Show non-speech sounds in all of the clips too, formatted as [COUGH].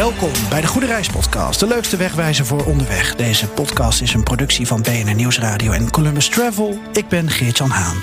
Welkom bij de Goede Reis Podcast, de leukste wegwijzer voor onderweg. Deze podcast is een productie van BNR Nieuwsradio en Columbus Travel. Ik ben Geert-Jan Haan.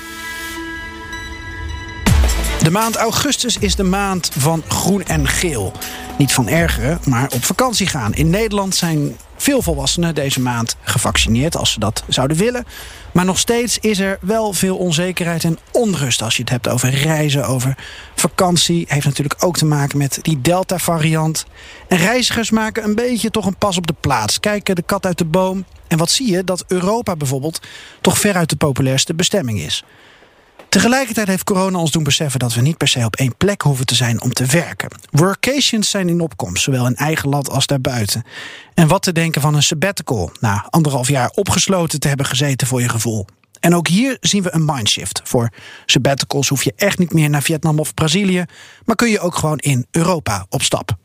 De maand augustus is de maand van groen en geel. Niet van ergeren, maar op vakantie gaan. In Nederland zijn veel volwassenen deze maand gevaccineerd als ze dat zouden willen. Maar nog steeds is er wel veel onzekerheid en onrust als je het hebt over reizen, over vakantie. Heeft natuurlijk ook te maken met die Delta-variant. En reizigers maken een beetje toch een pas op de plaats. Kijken de kat uit de boom. En wat zie je? Dat Europa bijvoorbeeld toch veruit de populairste bestemming is. Tegelijkertijd heeft corona ons doen beseffen dat we niet per se op één plek hoeven te zijn om te werken. Workations zijn in opkomst, zowel in eigen land als daarbuiten. En wat te denken van een sabbatical, na anderhalf jaar opgesloten te hebben gezeten voor je gevoel. En ook hier zien we een mindshift. Voor sabbaticals hoef je echt niet meer naar Vietnam of Brazilië, maar kun je ook gewoon in Europa op stap.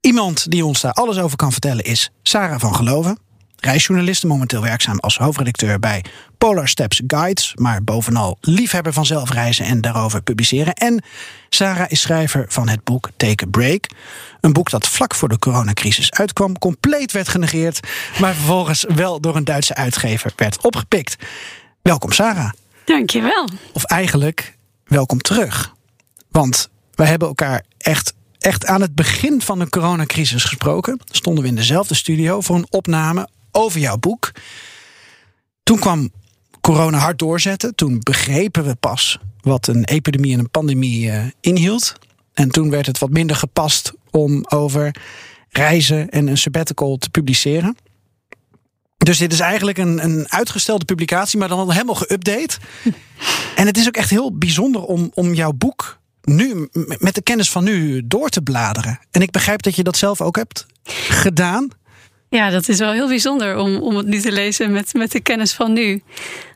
Iemand die ons daar alles over kan vertellen is Sarah van Geloven reisjournaliste, momenteel werkzaam als hoofdredacteur bij Polar Steps Guides, maar bovenal liefhebber van zelfreizen en daarover publiceren. En Sarah is schrijver van het boek Take a Break. Een boek dat vlak voor de coronacrisis uitkwam, compleet werd genegeerd, maar vervolgens wel door een Duitse uitgever werd opgepikt. Welkom Sarah. Dankjewel. Of eigenlijk, welkom terug. Want wij hebben elkaar echt echt aan het begin van de coronacrisis gesproken. Stonden we in dezelfde studio voor een opname over jouw boek. Toen kwam corona hard doorzetten. Toen begrepen we pas wat een epidemie en een pandemie uh, inhield. En toen werd het wat minder gepast om over reizen en een sabbatical te publiceren. Dus dit is eigenlijk een, een uitgestelde publicatie, maar dan helemaal geüpdate. [LAUGHS] en het is ook echt heel bijzonder om, om jouw boek nu, met de kennis van nu, door te bladeren. En ik begrijp dat je dat zelf ook hebt gedaan. Ja, dat is wel heel bijzonder om, om het nu te lezen met, met de kennis van nu.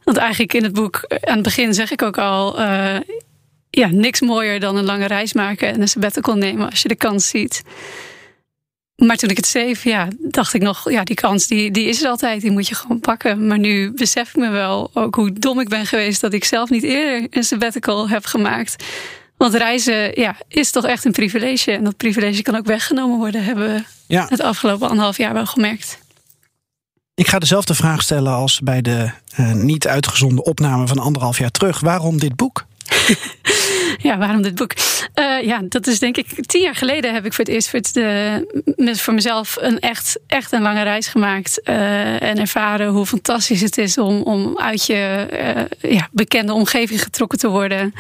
Want eigenlijk in het boek, eh, aan het begin zeg ik ook al... Uh, ja, niks mooier dan een lange reis maken en een sabbatical nemen als je de kans ziet. Maar toen ik het schreef, ja, dacht ik nog, ja, die kans die, die is er altijd, die moet je gewoon pakken. Maar nu besef ik me wel ook hoe dom ik ben geweest dat ik zelf niet eerder een sabbatical heb gemaakt. Want reizen ja, is toch echt een privilege. En dat privilege kan ook weggenomen worden, hebben ja. het afgelopen anderhalf jaar wel gemerkt. Ik ga dezelfde vraag stellen als bij de uh, niet uitgezonden opname van anderhalf jaar terug. Waarom dit boek? [LAUGHS] ja, waarom dit boek? Uh, ja, dat is denk ik tien jaar geleden heb ik voor het eerst voor, het, uh, voor mezelf een echt, echt een lange reis gemaakt. Uh, en ervaren hoe fantastisch het is om, om uit je ja, bekende omgeving getrokken te worden.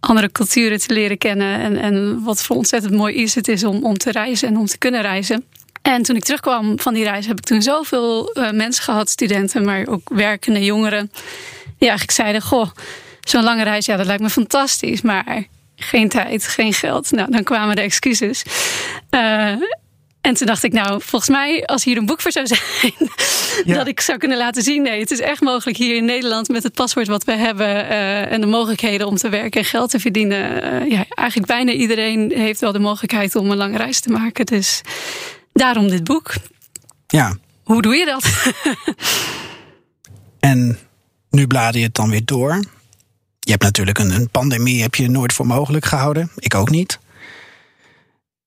Andere culturen te leren kennen. En, en wat voor ontzettend mooi is het is om, om te reizen en om te kunnen reizen. En toen ik terugkwam van die reis heb ik toen zoveel mensen gehad, studenten, maar ook werkende jongeren. Die eigenlijk zeiden, goh zo'n lange reis, ja, dat lijkt me fantastisch. Maar geen tijd, geen geld. Nou, dan kwamen de excuses. Uh, en toen dacht ik, nou, volgens mij, als hier een boek voor zou zijn, [LAUGHS] dat ik zou kunnen laten zien. Nee, het is echt mogelijk hier in Nederland met het paswoord wat we hebben uh, en de mogelijkheden om te werken en geld te verdienen. Uh, ja, eigenlijk bijna iedereen heeft wel de mogelijkheid om een lange reis te maken. Dus daarom dit boek. Ja. Hoe doe je dat? [LAUGHS] en nu blader je het dan weer door. Je hebt natuurlijk een, een pandemie heb je nooit voor mogelijk gehouden. Ik ook niet.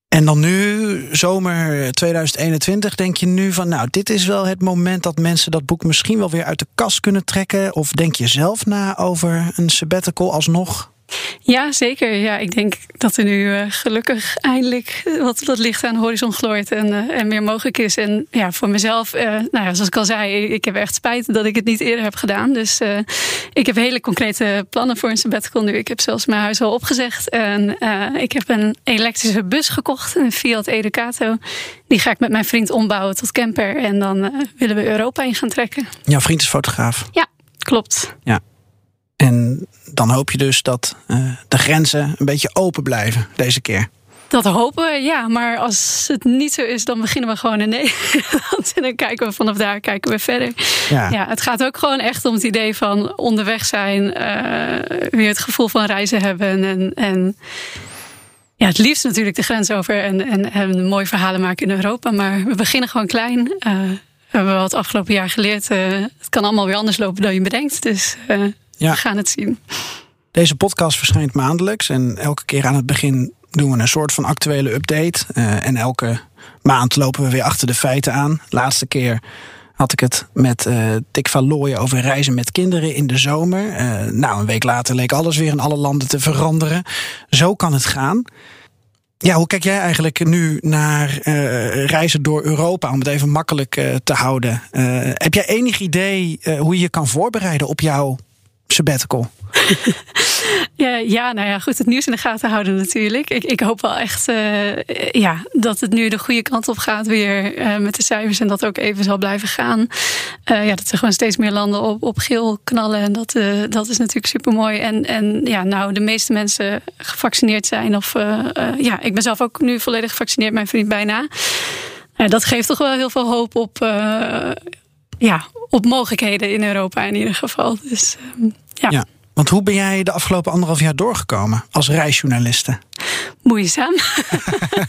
En dan nu, zomer 2021, denk je nu van, nou, dit is wel het moment dat mensen dat boek misschien wel weer uit de kast kunnen trekken? Of denk je zelf na over een sabbatical alsnog? Ja, zeker. Ja, ik denk dat er nu uh, gelukkig eindelijk wat, wat licht aan de horizon gloort en, uh, en meer mogelijk is. En ja, voor mezelf, uh, nou ja, zoals ik al zei, ik heb echt spijt dat ik het niet eerder heb gedaan. Dus ik heb hele concrete plannen voor een sabbatical nu. Ik heb zelfs mijn huis al opgezegd. En ik heb een elektrische bus gekocht, een Fiat Educato. Die ga ik met mijn vriend ombouwen tot camper. En dan willen we Europa in gaan trekken. Jouw vriend is fotograaf? Ja, klopt. Ja. En dan hoop je dus dat uh, de grenzen een beetje open blijven deze keer. Dat hopen we, ja. Maar als het niet zo is, dan beginnen we gewoon in [LAUGHS] Nederland. En dan kijken we vanaf daar kijken we verder. Ja. ja het gaat ook gewoon echt om het idee van onderweg zijn. Uh, weer het gevoel van reizen hebben. En, en ja, het liefst natuurlijk de grens over en, en, en mooie verhalen maken in Europa. Maar we beginnen gewoon klein. Uh, we hebben het afgelopen jaar geleerd. Uh, het kan allemaal weer anders lopen dan je bedenkt. Dus ja. we gaan het zien. Deze podcast verschijnt maandelijks. En elke keer aan het begin doen we een soort van actuele update. en elke maand lopen we weer achter de feiten aan. Laatste keer had ik het met uh, Dick van Looyen over reizen met kinderen in de zomer. Uh, nou, een week later leek alles weer in alle landen te veranderen. Zo kan het gaan. Ja, hoe kijk jij eigenlijk nu naar uh, reizen door Europa, om het even makkelijk te houden? heb jij enig idee hoe je je kan voorbereiden op jouw sabbatical? [LAUGHS] ja, ja, nou ja, goed, het nieuws in de gaten houden natuurlijk. Ik, ik hoop wel echt uh, ja, dat het nu de goede kant op gaat weer uh, met de cijfers en dat ook even zal blijven gaan. Uh, ja, dat er gewoon steeds meer landen op, op geel knallen en dat, dat is natuurlijk super mooi. En, en ja, nou, de meeste mensen gevaccineerd zijn of ja, ik ben zelf ook nu volledig gevaccineerd, mijn vriend bijna. dat geeft toch wel heel veel hoop op, ja, op mogelijkheden in Europa in ieder geval. Dus ja. ja. Want hoe ben jij de afgelopen anderhalf jaar doorgekomen als reisjournaliste? Moeizaam.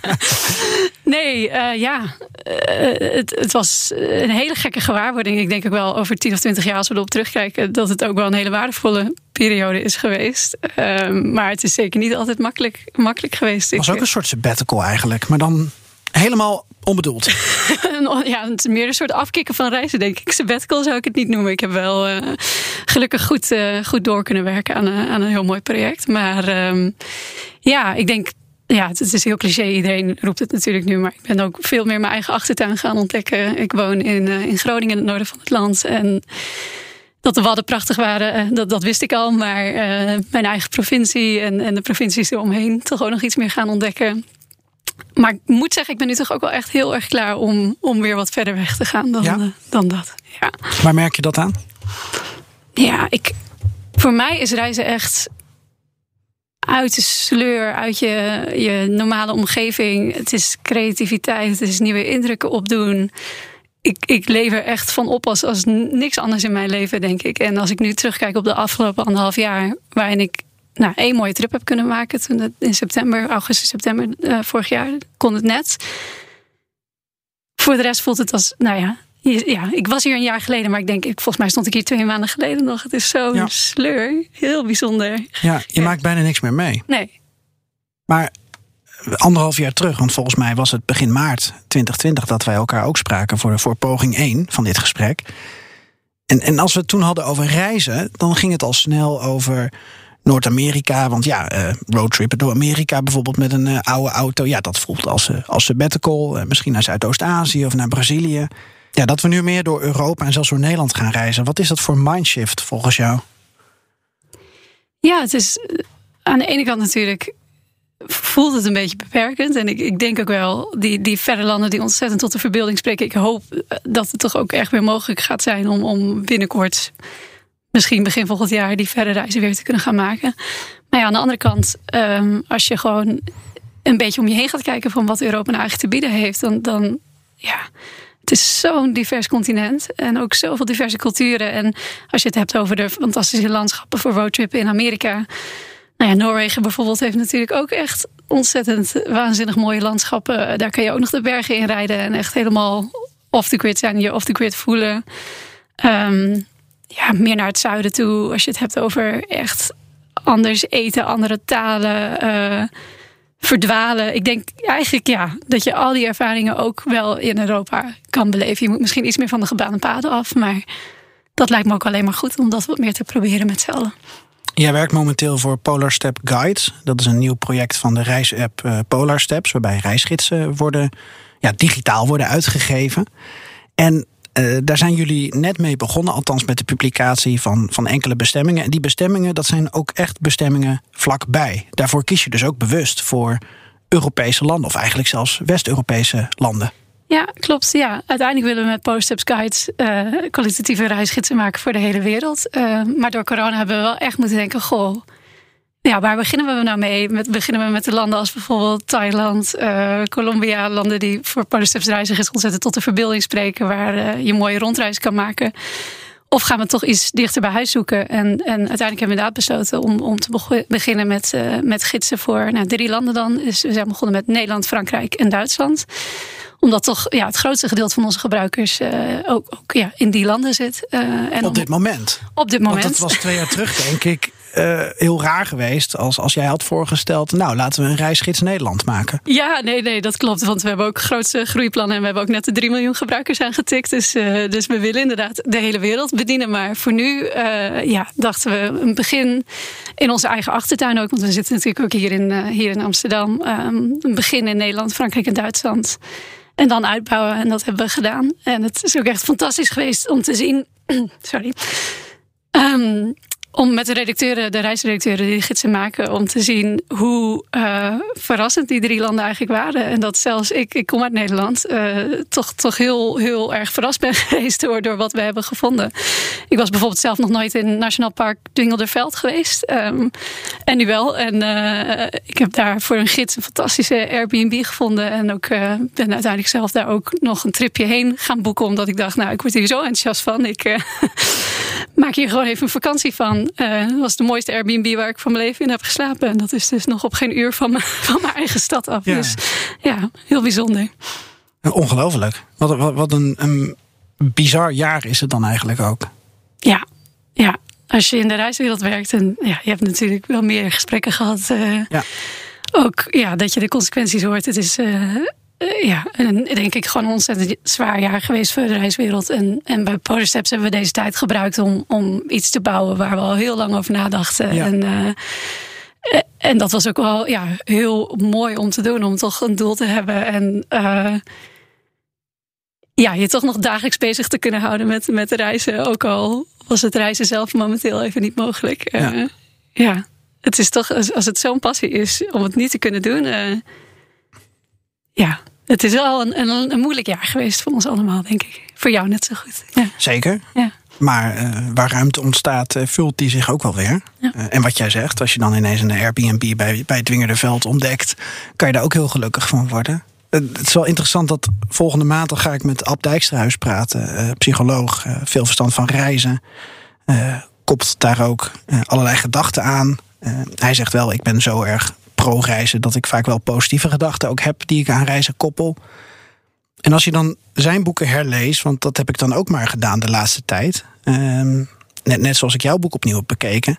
[LAUGHS] nee, uh, ja. Uh, het, het, was een hele gekke gewaarwording. Ik denk ook wel over 10 of 20 jaar, als we erop terugkijken, dat het ook wel een hele waardevolle periode is geweest. Uh, maar het is zeker niet altijd makkelijk, makkelijk geweest. Het was ook een soort sabbatical eigenlijk, maar dan helemaal onbedoeld. [LAUGHS] ja, het is meer een soort afkicken van reizen, denk ik. Sabbatical zou ik het niet noemen. Ik heb wel uh, gelukkig goed, uh, goed door kunnen werken aan, aan een heel mooi project. Maar um, ja, ik denk ja, het is heel cliché. Iedereen roept het natuurlijk nu. Maar ik ben ook veel meer mijn eigen achtertuin gaan ontdekken. Ik woon in, in Groningen, in het noorden van het land. En dat de Wadden prachtig waren, dat, dat wist ik al. Maar mijn eigen provincie en, en de provincies eromheen toch ook nog iets meer gaan ontdekken maar ik moet zeggen, ik ben nu toch ook wel echt heel erg klaar om, om weer wat verder weg te gaan dan, eh, dan dat. Ja. Waar merk je dat aan? Ja, ik, voor mij is reizen echt uit de sleur, uit je, je normale omgeving. Het is creativiteit, het is nieuwe indrukken opdoen. Ik, ik leef er echt van op als, als niks anders in mijn leven, denk ik. En als ik nu terugkijk op de afgelopen anderhalf jaar, waarin ik nou, één mooie trip heb kunnen maken. Toen in september, augustus, september uh, vorig jaar kon het net. Voor de rest voelt het als, nou ja, ja, ik was hier een jaar geleden, maar ik denk, volgens mij stond ik hier twee maanden geleden nog. Het is zo'n sleur. Heel bijzonder. Ja, je maakt bijna niks meer mee. Nee. Maar anderhalf jaar terug, want volgens mij was het begin maart 2020 dat wij elkaar ook spraken voor, voor poging 1 van dit gesprek. En, en als we het toen hadden over reizen, dan ging het al snel over Noord-Amerika. Want ja, uh, roadtrippen door Amerika bijvoorbeeld met een uh, oude auto. Ja, dat voelt als, uh, als sabbatical. misschien naar Zuidoost-Azië of naar Brazilië. Ja, dat we nu meer door Europa en zelfs door Nederland gaan reizen. Wat is dat voor mindshift volgens jou? Ja, het is aan de ene kant natuurlijk voelt het een beetje beperkend. En ik, ik denk ook wel, die, die verre landen die ontzettend tot de verbeelding spreken. Ik hoop dat het toch ook echt weer mogelijk gaat zijn om, om binnenkort misschien begin volgend jaar die verre reizen weer te kunnen gaan maken. Maar ja, aan de andere kant, um, als je gewoon een beetje om je heen gaat kijken van wat Europa nou eigenlijk te bieden heeft, dan, dan ja, het is zo'n divers continent en ook zoveel diverse culturen. En als je het hebt over de fantastische landschappen voor roadtrippen in Amerika. Nou ja, Noorwegen bijvoorbeeld heeft natuurlijk ook echt ontzettend waanzinnig mooie landschappen. Daar kan je ook nog de bergen in rijden en echt helemaal off the grid zijn, je off the grid voelen. Um, ja, meer naar het zuiden toe. Als je het hebt over echt anders eten, andere talen, uh, verdwalen. Ik denk eigenlijk ja, dat je al die ervaringen ook wel in Europa kan beleven. Je moet misschien iets meer van de gebaande paden af, maar dat lijkt me ook alleen maar goed om dat wat meer te proberen met z'n. Jij werkt momenteel voor Polar Step Guides. Dat is een nieuw project van de reisapp uh, Polar Steps, waarbij reisgidsen worden, ja, digitaal worden uitgegeven. En uh, daar zijn jullie net mee begonnen, althans met de publicatie van, van enkele bestemmingen. En die bestemmingen, dat zijn ook echt bestemmingen vlakbij. Daarvoor kies je dus ook bewust voor Europese landen, of eigenlijk zelfs West-Europese landen. Ja, klopt. Ja. Uiteindelijk willen we met Post-ups Guides uh, kwalitatieve reisgidsen maken voor de hele wereld. Uh, maar door corona hebben we wel echt moeten denken: goh, ja, waar beginnen we nou mee? Met, beginnen we met de landen als bijvoorbeeld Thailand, uh, Colombia, landen die voor reizigers ontzettend tot de verbeelding spreken, waar uh, je mooie rondreis kan maken. Of gaan we toch iets dichter bij huis zoeken? En, en uiteindelijk hebben we inderdaad besloten om, om te beginnen met, uh, met gidsen voor nou, drie landen dan. Dus we zijn begonnen met Nederland, Frankrijk en Duitsland omdat toch ja, het grootste gedeelte van onze gebruikers uh, ook, ook ja, in die landen zit. Uh, en op dit moment? Op dit moment. Want het was twee jaar terug, denk ik. Uh, heel raar geweest als, als jij had voorgesteld... nou, laten we een reisgids Nederland maken. Ja, nee, nee, dat klopt. Want we hebben ook grootste groeiplannen... en we hebben ook net de 3 miljoen gebruikers aangetikt. Dus, uh, dus we willen inderdaad de hele wereld bedienen. Maar voor nu uh, ja, dachten we een begin in onze eigen achtertuin ook. Want we zitten natuurlijk ook hier in, hier in Amsterdam. Um, een begin in Nederland, Frankrijk en Duitsland... En dan uitbouwen. En dat hebben we gedaan. En het is ook echt fantastisch geweest om te zien. [CLEARS THROAT] Sorry. Um, om met de redacteuren, de reisredacteuren die gidsen maken, om te zien hoe uh, verrassend die drie landen eigenlijk waren. En dat zelfs ik, ik kom uit Nederland, uh, toch, toch heel, heel erg verrast ben [LAUGHS] geweest door, door wat we hebben gevonden. Ik was bijvoorbeeld zelf nog nooit in Nationaal Park Dwingelderveld geweest. Um, en nu wel. En uh, ik heb daar voor een gids een fantastische Airbnb gevonden. En ook ben uiteindelijk zelf daar ook nog een tripje heen gaan boeken. Omdat ik dacht, nou, ik word hier zo enthousiast van. Ik [LAUGHS] maak hier gewoon even een vakantie van. Uh, dat was de mooiste Airbnb waar ik van mijn leven in heb geslapen. En dat is dus nog op geen uur van, [LAUGHS] van mijn eigen stad af. Ja. Dus ja, heel bijzonder. Ongelooflijk. Wat, wat, wat een, een bizar jaar is het dan eigenlijk ook. Ja, ja. Als je in de reiswereld werkt en ja, je hebt natuurlijk wel meer gesprekken gehad. Uh, ja. Ook ja, dat je de consequenties hoort. Het is uh, uh, ja, en denk ik gewoon een ontzettend zwaar jaar geweest voor de reiswereld. En, en bij Podersteps hebben we deze tijd gebruikt om, om iets te bouwen waar we al heel lang over nadachten. En, uh, en dat was ook wel ja, heel mooi om te doen, om toch een doel te hebben. En uh, ja, je toch nog dagelijks bezig te kunnen houden met, met reizen. Ook al was het reizen zelf momenteel even niet mogelijk. Ja. ja, het is toch, als het zo'n passie is om het niet te kunnen doen ja, het is wel een, een, een, moeilijk jaar geweest voor ons allemaal, denk ik. Voor jou net zo goed. Ja. Zeker. Ja. Maar uh, waar ruimte ontstaat, uh, vult die zich ook wel weer. Ja. Uh, en wat jij zegt, als je dan ineens een Airbnb bij, bij Dwingerderveld ontdekt, kan je daar ook heel gelukkig van worden. Het is wel interessant dat volgende maand dan ga ik met Ab Dijksterhuis praten, psycholoog, veel verstand van reizen. koppelt daar ook allerlei gedachten aan. hij zegt wel, ik ben zo erg pro-reizen dat ik vaak wel positieve gedachten ook heb die ik aan reizen koppel. En als je dan zijn boeken herleest, want dat heb ik dan ook maar gedaan de laatste tijd. Ehm, net, net zoals ik jouw boek opnieuw heb bekeken.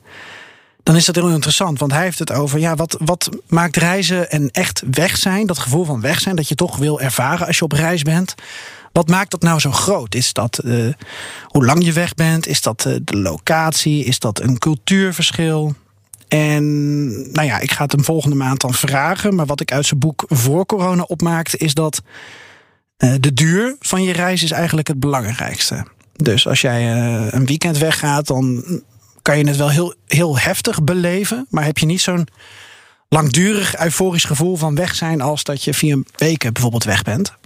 Dan is dat heel interessant, want hij heeft het over ja, wat, wat maakt reizen en echt weg zijn, dat gevoel van weg zijn, dat je toch wil ervaren als je op reis bent. Wat maakt dat nou zo groot? Is dat uh, hoe lang je weg bent? Is dat uh, de locatie? Is dat een cultuurverschil? En nou ja, ik ga het hem volgende maand dan vragen. Maar wat ik uit zijn boek voor corona opmaakte, is dat uh, de duur van je reis is eigenlijk het belangrijkste. Dus als jij uh, een weekend weggaat, dan kan je het wel heel, heel heftig beleven. Maar heb je niet zo'n langdurig euforisch gevoel van weg zijn als dat je vier weken bijvoorbeeld weg bent.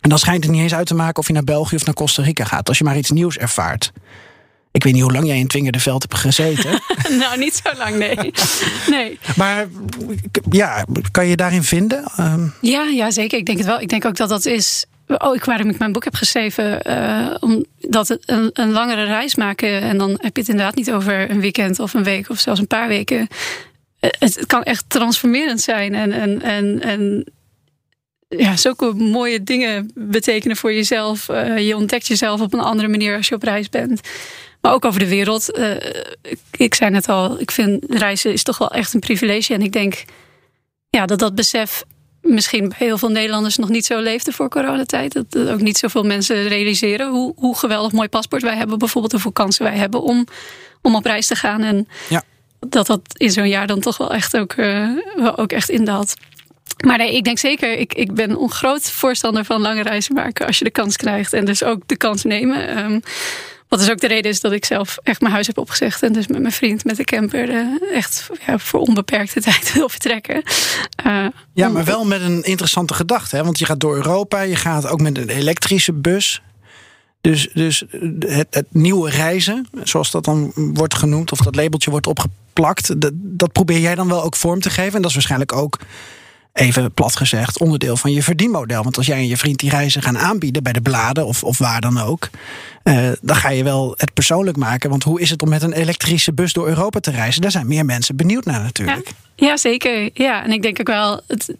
En dan schijnt het niet eens uit te maken of je naar België of naar Costa Rica gaat. Als je maar iets nieuws ervaart. Ik weet niet hoe lang jij in Twingerde Veld hebt gezeten. [LAUGHS] nou, niet zo lang, nee. nee. Maar ja, kan je daarin vinden? Um... Ja, ja, zeker. Ik denk het wel. Ik denk ook dat dat is. Oh, ik waarom ik mijn boek heb geschreven. Uh, omdat het een, een, langere reis maken. En dan heb je het inderdaad niet over een weekend of een week of zelfs een paar weken. Eh, het kan echt transformerend zijn. En, en, en, en ja, zulke mooie dingen betekenen voor jezelf. Uh, je ontdekt jezelf op een andere manier als je op reis bent. Maar ook over de wereld. Uh, ik zei net al, ik vind reizen is toch wel echt een privilege. En ik denk ja, dat dat besef misschien bij heel veel Nederlanders nog niet zo leefde voor coronatijd. Dat, dat ook niet zoveel mensen realiseren hoe, hoe geweldig mooi paspoort wij hebben. Bijvoorbeeld hoeveel kansen wij hebben om, om op reis te gaan. En ja. dat dat in zo'n jaar dan toch wel echt ook, uh, wel ook echt indaalt. Maar nee, ik denk zeker, ik, ik ben een groot voorstander van lange reizen maken als je de kans krijgt. En dus ook de kans nemen. Um, wat dus ook de reden is dat ik zelf echt mijn huis heb opgezegd. En dus met mijn vriend met de camper uh, echt ja, voor onbeperkte [LAUGHS] tijd wil vertrekken. Uh, ja, maar wel met een interessante gedachte. Hè? Want je gaat door Europa, je gaat ook met een elektrische bus. Dus, dus het, het, nieuwe reizen, zoals dat dan wordt genoemd, of dat labeltje wordt opgeplakt, dat, dat probeer jij dan wel ook vorm te geven. En dat is waarschijnlijk ook even plat gezegd, onderdeel van je verdienmodel. Want als jij en je vriend die reizen gaan aanbieden bij de bladen of, of waar dan ook, uh, dan ga je wel het persoonlijk maken. Want hoe is het om met een elektrische bus door Europa te reizen? Daar zijn meer mensen benieuwd naar natuurlijk. Ja, zeker. Ja, en ik denk ook wel. Het,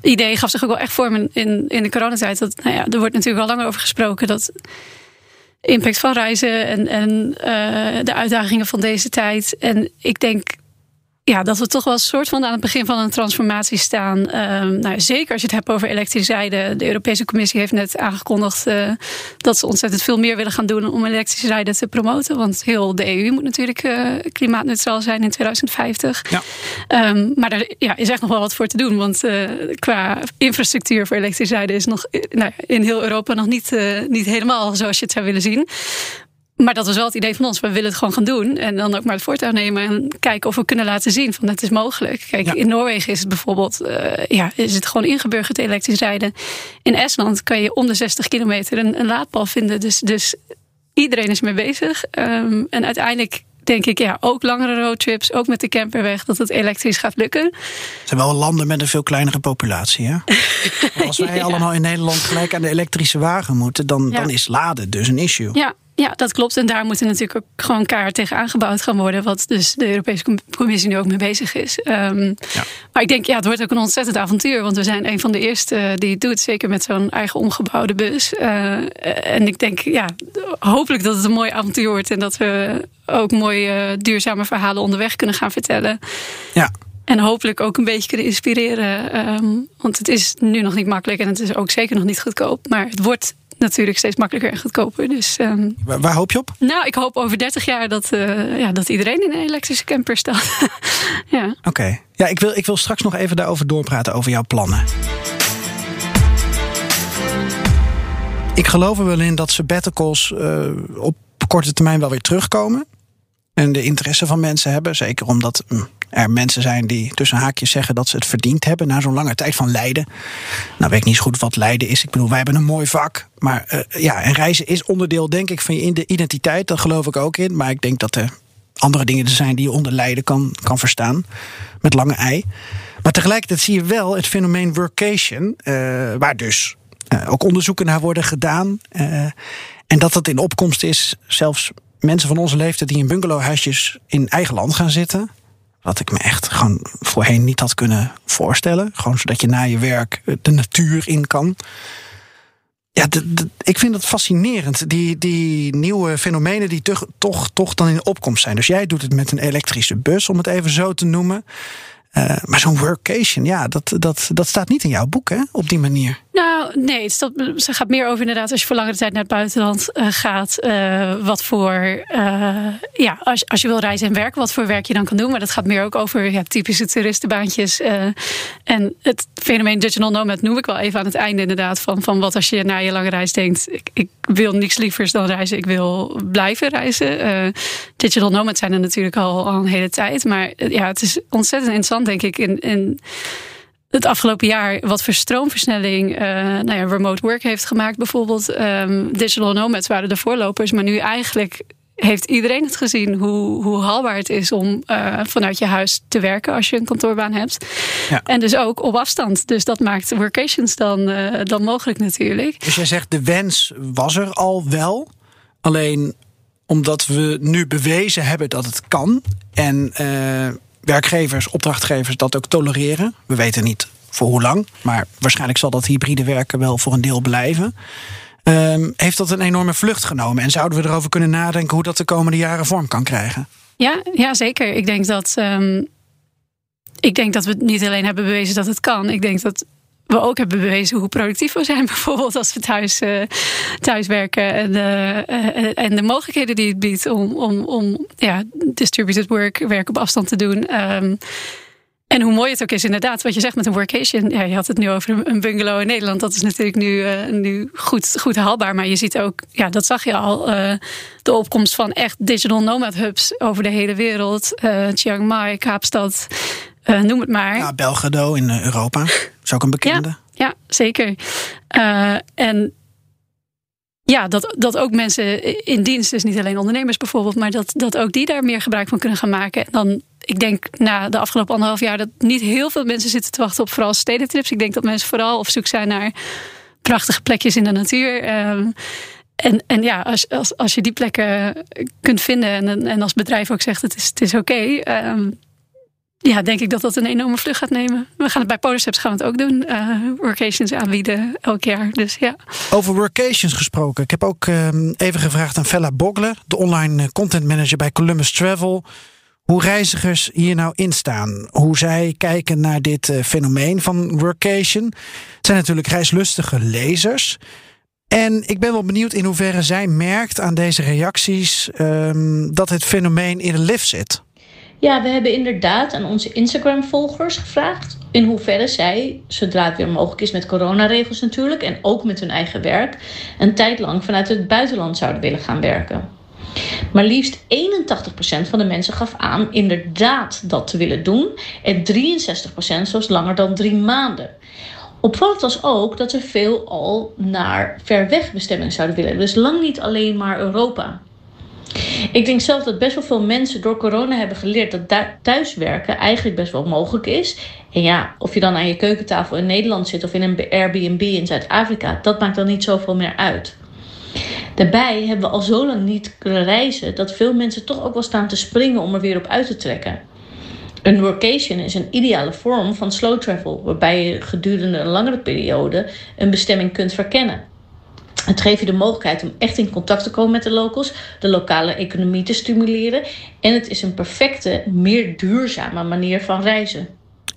idee gaf zich ook wel echt vorm in, in de coronatijd. Dat, nou ja, er wordt natuurlijk al langer over gesproken dat impact van reizen en, en uh, de uitdagingen van deze tijd. En ik denk ja, dat we toch wel een soort van aan het begin van een transformatie staan. Um, nou, zeker als je het hebt over elektrische rijden. De Europese Commissie heeft net aangekondigd uh, dat ze ontzettend veel meer willen gaan doen om elektrische rijden te promoten. Want heel de EU moet natuurlijk uh, klimaatneutraal zijn in 2050. Ja. Um, maar daar ja, is echt nog wel wat voor te doen. Want uh, qua infrastructuur voor elektrische rijden is nog nou, in heel Europa nog niet, niet helemaal zoals je het zou willen zien. Maar dat was wel het idee van ons. We willen het gewoon gaan doen. En dan ook maar het voortouw nemen. En kijken of we kunnen laten zien van het is mogelijk. Kijk, in Noorwegen is het bijvoorbeeld uh, ja, is het gewoon ingeburgerd elektrisch rijden. In Estland kan je onder 60 kilometer een, een laadpaal vinden. Dus, dus iedereen is mee bezig. Um, en uiteindelijk denk ik, ja, ook langere roadtrips, ook met de camperweg, dat het elektrisch gaat lukken. Het zijn wel landen met een veel kleinere populatie, hè? [LAUGHS] Als wij allemaal in Nederland gelijk aan de elektrische wagen moeten, dan, dan is laden dus een issue. Ja, ja, dat klopt. En daar moet er natuurlijk ook gewoon kaart tegen aangebouwd gaan worden. Wat dus de Europese Commissie nu ook mee bezig is. Um, ja. Maar ik denk, ja, het wordt ook een ontzettend avontuur. Want we zijn een van de eerste die het doet. Zeker met zo'n eigen omgebouwde bus. Uh, en ik denk, ja, hopelijk dat het een mooi avontuur wordt. En dat we ook mooie duurzame verhalen onderweg kunnen gaan vertellen. Ja. En hopelijk ook een beetje kunnen inspireren. Um, want het is nu nog niet makkelijk en het is ook zeker nog niet goedkoop. Maar het wordt natuurlijk steeds makkelijker en goedkoper. Dus, um, waar, waar, hoop je op? Nou, ik hoop over 30 jaar dat, uh, ja, dat iedereen in een elektrische camper staat. [LAUGHS] ja. Oké. Ja, ik wil, ik wil straks nog even daarover doorpraten, over jouw plannen. Ik geloof er wel in dat sabbaticals uh, op korte termijn wel weer terugkomen. En de interesse van mensen hebben. Zeker omdat mm, er mensen zijn die tussen haakjes zeggen dat ze het verdiend hebben na zo'n lange tijd van lijden. Nou, weet ik niet zo goed wat lijden is. Ik bedoel, wij hebben een mooi vak. Maar uh, ja, en reizen is onderdeel, denk ik, van je identiteit. Daar geloof ik ook in. Maar ik denk dat er andere dingen er zijn die je onder lijden kan, kan verstaan. Met lange ei. Maar tegelijkertijd zie je wel het fenomeen workation, uh, waar dus uh, ook onderzoeken naar worden gedaan. en dat dat in opkomst is, zelfs mensen van onze leeftijd die in bungalowhuisjes in eigen land gaan zitten. Wat ik me echt gewoon voorheen niet had kunnen voorstellen. Gewoon zodat je na je werk eh, de natuur in kan. Ja, ik vind het fascinerend. Die, die nieuwe fenomenen die toch, toch, dan in opkomst zijn. Dus jij doet het met een elektrische bus, om het even zo te noemen. Uh, maar zo'n workation, ja, dat, dat, dat staat niet in jouw boek, hè, op die manier. Nou, nee, het, gaat meer over inderdaad als je voor langere tijd naar het buitenland uh, gaat. Uh, wat voor, ja, als, als je wil reizen en werken, wat voor werk je dan kan doen. Maar dat gaat meer ook over ja, typische toeristenbaantjes. en het fenomeen digital nomad noem ik wel even aan het einde inderdaad. Van, van wat als je na je lange reis denkt, ik, ik wil niks lievers dan reizen. Ik wil blijven reizen. digital nomad zijn er natuurlijk al, al een hele tijd. Maar ja, het is ontzettend interessant denk ik, in, in het afgelopen jaar wat voor stroomversnelling uh, nou ja, remote work heeft gemaakt. Bijvoorbeeld um, digital nomads waren de voorlopers, maar nu eigenlijk heeft iedereen het gezien hoe, hoe haalbaar het is om uh, vanuit je huis te werken als je een kantoorbaan hebt. Ja. En dus ook op afstand. Dus dat maakt workations dan, uh, dan mogelijk natuurlijk. Dus jij zegt de wens was er al wel. Alleen omdat we nu bewezen hebben dat het kan. En werkgevers, opdrachtgevers dat ook tolereren. We weten niet voor hoe lang, maar waarschijnlijk zal dat hybride werken wel voor een deel blijven. Um, heeft dat een enorme vlucht genomen? En zouden we erover kunnen nadenken hoe dat de komende jaren vorm kan krijgen? Ja, ja zeker. Ik denk dat. Um, ik denk dat we niet alleen hebben bewezen dat het kan. Ik denk dat we ook hebben bewezen hoe productief we zijn. [LAUGHS] Bijvoorbeeld als we thuis, uh, thuis werken. En, uh, en de mogelijkheden die het biedt om, om, om ja, distributed work, werk op afstand te doen. Um, en hoe mooi het ook is, inderdaad, wat je zegt met een workation. Ja, je had het nu over een bungalow in Nederland. Dat is natuurlijk nu, nu goed, goed haalbaar. Maar je ziet ook, ja, dat zag je al, de opkomst van echt digital nomad hubs over de hele wereld. Chiang Mai, Kaapstad, noem het maar. Ja, Belgrado in Europa is ook een bekende. Ja, ja zeker. en ja, dat, dat ook mensen in dienst, dus niet alleen ondernemers bijvoorbeeld, maar dat, dat ook die daar meer gebruik van kunnen gaan maken. En dan, ik denk na de afgelopen anderhalf jaar dat niet heel veel mensen zitten te wachten op vooral stedentrips. Ik denk dat mensen vooral op zoek zijn naar prachtige plekjes in de natuur. Ehm, en, en ja, als, als, als je die plekken kunt vinden en, en als bedrijf ook zegt het is, het is oké, ehm, ja, denk ik dat dat een enorme vlucht gaat nemen. We gaan het bij Polarsteps gaan we het ook doen. Uh, workations aanbieden elk jaar. Dus ja. Over workations gesproken. Ik heb ook ehm, even gevraagd aan Fella Bogle, de online content manager bij Columbus Travel. Hoe reizigers hier nou in staan. Hoe zij kijken naar dit uh, fenomeen van workation. Het zijn natuurlijk reislustige lezers. En ik ben wel benieuwd in hoeverre zij merkt aan deze reacties um, dat het fenomeen in de lift zit. Ja, we hebben inderdaad aan onze Instagram-volgers gevraagd in hoeverre zij, zodra het weer mogelijk is met coronaregels natuurlijk en ook met hun eigen werk, een tijd lang vanuit het buitenland zouden willen gaan werken. Maar liefst 81% van de mensen gaf aan inderdaad dat te willen doen en 63% zelfs langer dan drie maanden. Opvallend was ook dat er veel al naar ver weg bestemmingen zouden willen. Dus lang niet alleen maar Europa. Ik denk zelf dat best wel veel mensen door corona hebben geleerd dat thuiswerken eigenlijk best wel mogelijk is. En ja, of je dan aan je keukentafel in Nederland zit of in een Airbnb in Zuid-Afrika, dat maakt dan niet zoveel meer uit. Daarbij hebben we al zo lang niet kunnen reizen dat veel mensen toch ook wel staan te springen om er weer op uit te trekken. Een workation is een ideale vorm van slow travel, waarbij je gedurende een langere periode een bestemming kunt verkennen. Het geeft je de mogelijkheid om echt in contact te komen met de locals, de lokale economie te stimuleren en het is een perfecte, meer duurzame manier van reizen.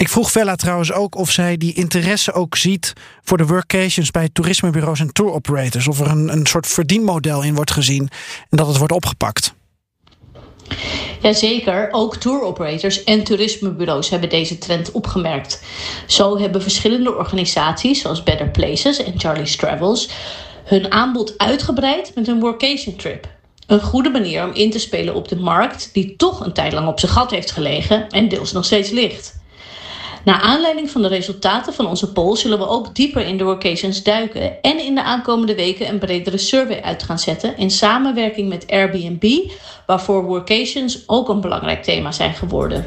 Ik vroeg Vella trouwens ook of zij die interesse ook ziet voor de workations bij toerismebureaus en tour operators. Of er een, een soort verdienmodel in wordt gezien en dat het wordt opgepakt. Jazeker, ook tour operators en toerismebureaus hebben deze trend opgemerkt. Zo hebben verschillende organisaties zoals Better Places en Charlie's Travels hun aanbod uitgebreid met een workation trip. Een goede manier om in te spelen op de markt die toch een tijd lang op zijn gat heeft gelegen en deels nog steeds ligt. Naar aanleiding van de resultaten van onze poll zullen we ook dieper in de workations duiken en in de aankomende weken een bredere survey uit gaan zetten in samenwerking met Airbnb, waarvoor workations ook een belangrijk thema zijn geworden.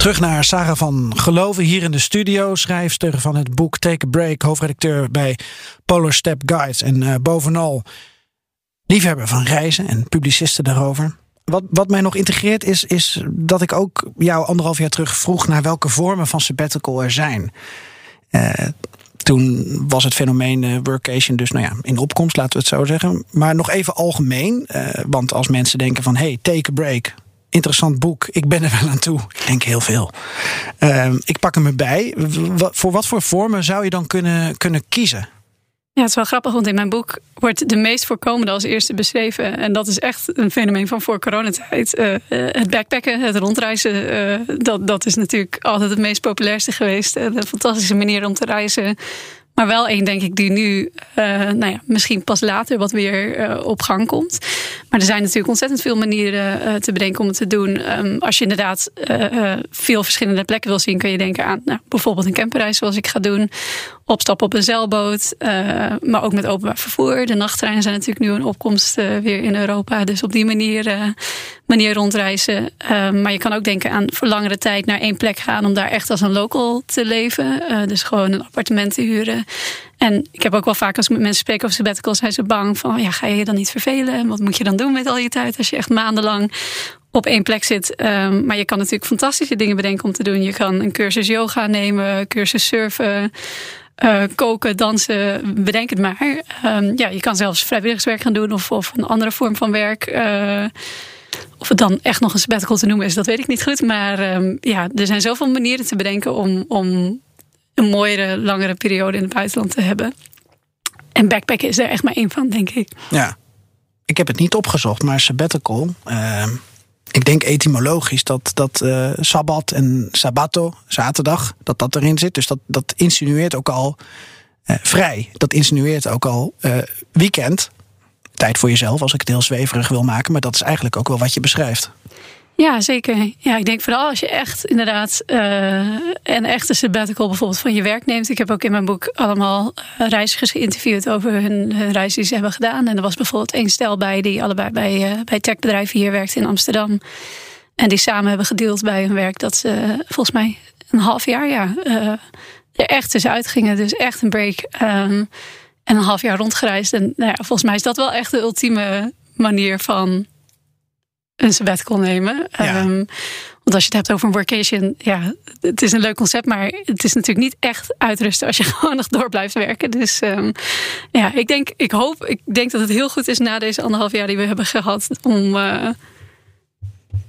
Terug naar Sarah van Geloven hier in de studio. Schrijfster van het boek Take a Break. Hoofdredacteur bij Polar Step Guides. En uh, bovenal liefhebber van reizen en publicisten daarover. Wat, wat mij nog integreert is, is dat ik ook jou anderhalf jaar terug vroeg... naar welke vormen van sabbatical er zijn. Uh, toen was het fenomeen uh, workation dus nou ja, in opkomst, laten we het zo zeggen. Maar nog even algemeen, want als mensen denken van... hey, take a break, interessant boek. Ik ben er wel aan toe. Ik denk heel veel. Uh, ik pak hem erbij. voor wat voor vormen zou je dan kunnen, kunnen kiezen? Ja, het is wel grappig, want in mijn boek wordt de meest voorkomende als eerste beschreven. En dat is echt een fenomeen van voor coronatijd. Uh, het backpacken, het rondreizen, uh, dat, dat is natuurlijk altijd het meest populairste geweest. een fantastische manier om te reizen. Maar wel één, denk ik, die nu uh, nou ja, misschien pas later wat weer uh, op gang komt. Maar er zijn natuurlijk ontzettend veel manieren uh, te bedenken om het te doen. Um, als je inderdaad veel verschillende plekken wil zien, kun je denken aan nou, bijvoorbeeld een camperreis zoals ik ga doen opstappen op een zeilboot. Maar ook met openbaar vervoer. De nachttreinen zijn natuurlijk nu een opkomst weer in Europa. Dus op die manier, manier rondreizen. maar je kan ook denken aan voor langere tijd naar één plek gaan. Om daar echt als een local te leven. dus gewoon een appartement te huren. En ik heb ook wel vaak als ik met mensen spreek over sabbatical... zijn ze bang van, ja, ga je je dan niet vervelen? En wat moet je dan doen met al je tijd als je echt maandenlang op één plek zit. Um, maar je kan natuurlijk fantastische dingen bedenken om te doen. Je kan een cursus yoga nemen, cursus surfen, uh, koken, dansen, bedenk het maar. Um, ja, je kan zelfs vrijwilligerswerk gaan doen of, of een andere vorm van werk. Uh, of het dan echt nog een sabbatical te noemen is, dat weet ik niet goed. Maar um, ja, er zijn zoveel manieren te bedenken om, om een mooiere, langere periode in het buitenland te hebben. En backpacken is er echt maar één van, denk ik. Ja, ik heb het niet opgezocht, maar sabbatical. Uh, ik denk etymologisch dat, dat uh, sabbat en sabato, zaterdag, dat dat erin zit. Dus dat, dat insinueert ook al uh, vrij. Dat insinueert ook al uh, weekend. Tijd voor jezelf, als ik het heel zweverig wil maken. Maar dat is eigenlijk ook wel wat je beschrijft. Ja, zeker. Ja, ik denk vooral als je echt inderdaad uh, een echte sabbatical bijvoorbeeld van je werk neemt. Ik heb ook in mijn boek allemaal uh, reizigers geïnterviewd over hun, hun reis die ze hebben gedaan. En er was bijvoorbeeld één stel bij die allebei bij, uh, bij techbedrijven hier werkt in Amsterdam. En die samen hebben gedeeld bij hun werk dat ze volgens mij een half jaar ja, er echt eens uitgingen. Dus echt een break. Um, en een half jaar rondgereisd. En nou ja, volgens mij is dat wel echt de ultieme manier van een sabbatical nemen. Ja. Um, want als je het hebt over een workation, ja, het is een leuk concept, maar het is natuurlijk niet echt uitrusten als je [LAUGHS] gewoon nog door blijft werken. Dus um, ja, ik denk, ik hoop, ik denk dat het heel goed is na deze anderhalf jaar die we hebben gehad om uh,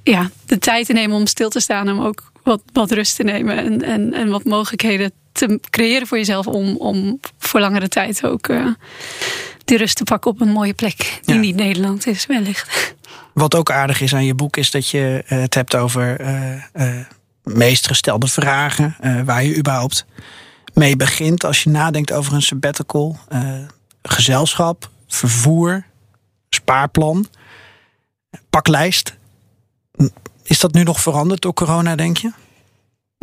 ja, de tijd te nemen om stil te staan, om ook wat, wat rust te nemen en, en, en wat mogelijkheden te creëren voor jezelf om, om voor langere tijd ook uh, die rust te pakken op een mooie plek die Ja. niet Nederland is, wellicht. Wat ook aardig is aan je boek, is dat je eh, het hebt over eh, meest gestelde vragen. waar je überhaupt mee begint als je nadenkt over een sabbatical. gezelschap, vervoer, spaarplan, paklijst. Is dat nu nog veranderd door corona, denk je?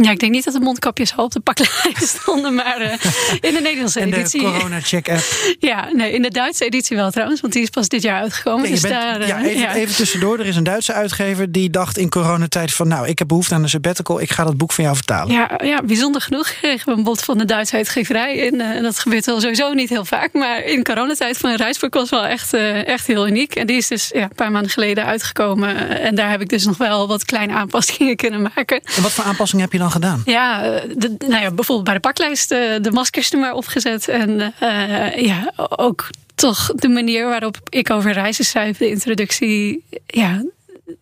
Ja, ik denk niet dat de mondkapjes al op de paklijst [LAUGHS] stonden, maar uh, in de Nederlandse En de editie. corona-check-app. [LAUGHS] Ja, nee, in de Duitse editie wel trouwens, want die is pas dit jaar uitgekomen. Nee, dus bent- daar, ja, uh, even, ja. even tussendoor. Er is een Duitse uitgever die dacht in coronatijd van... nou, ik heb behoefte aan een sabbatical. Ik ga dat boek van jou vertalen. Ja, ja, bijzonder genoeg kregen we een bod van de Duitse uitgeverij. En uh, dat gebeurt wel sowieso niet heel vaak. Maar in coronatijd van een reisboek was wel echt, uh, echt heel uniek. En die is dus ja, een paar maanden geleden uitgekomen. En daar heb ik dus nog wel wat kleine aanpassingen kunnen maken. En wat voor aanpassingen heb je dan gedaan? Ja, de, nou ja bijvoorbeeld bij de paklijst uh, de maskers er maar opgezet. En uh, ja, ook toch de manier waarop ik over reizen schrijf, de introductie. Ja,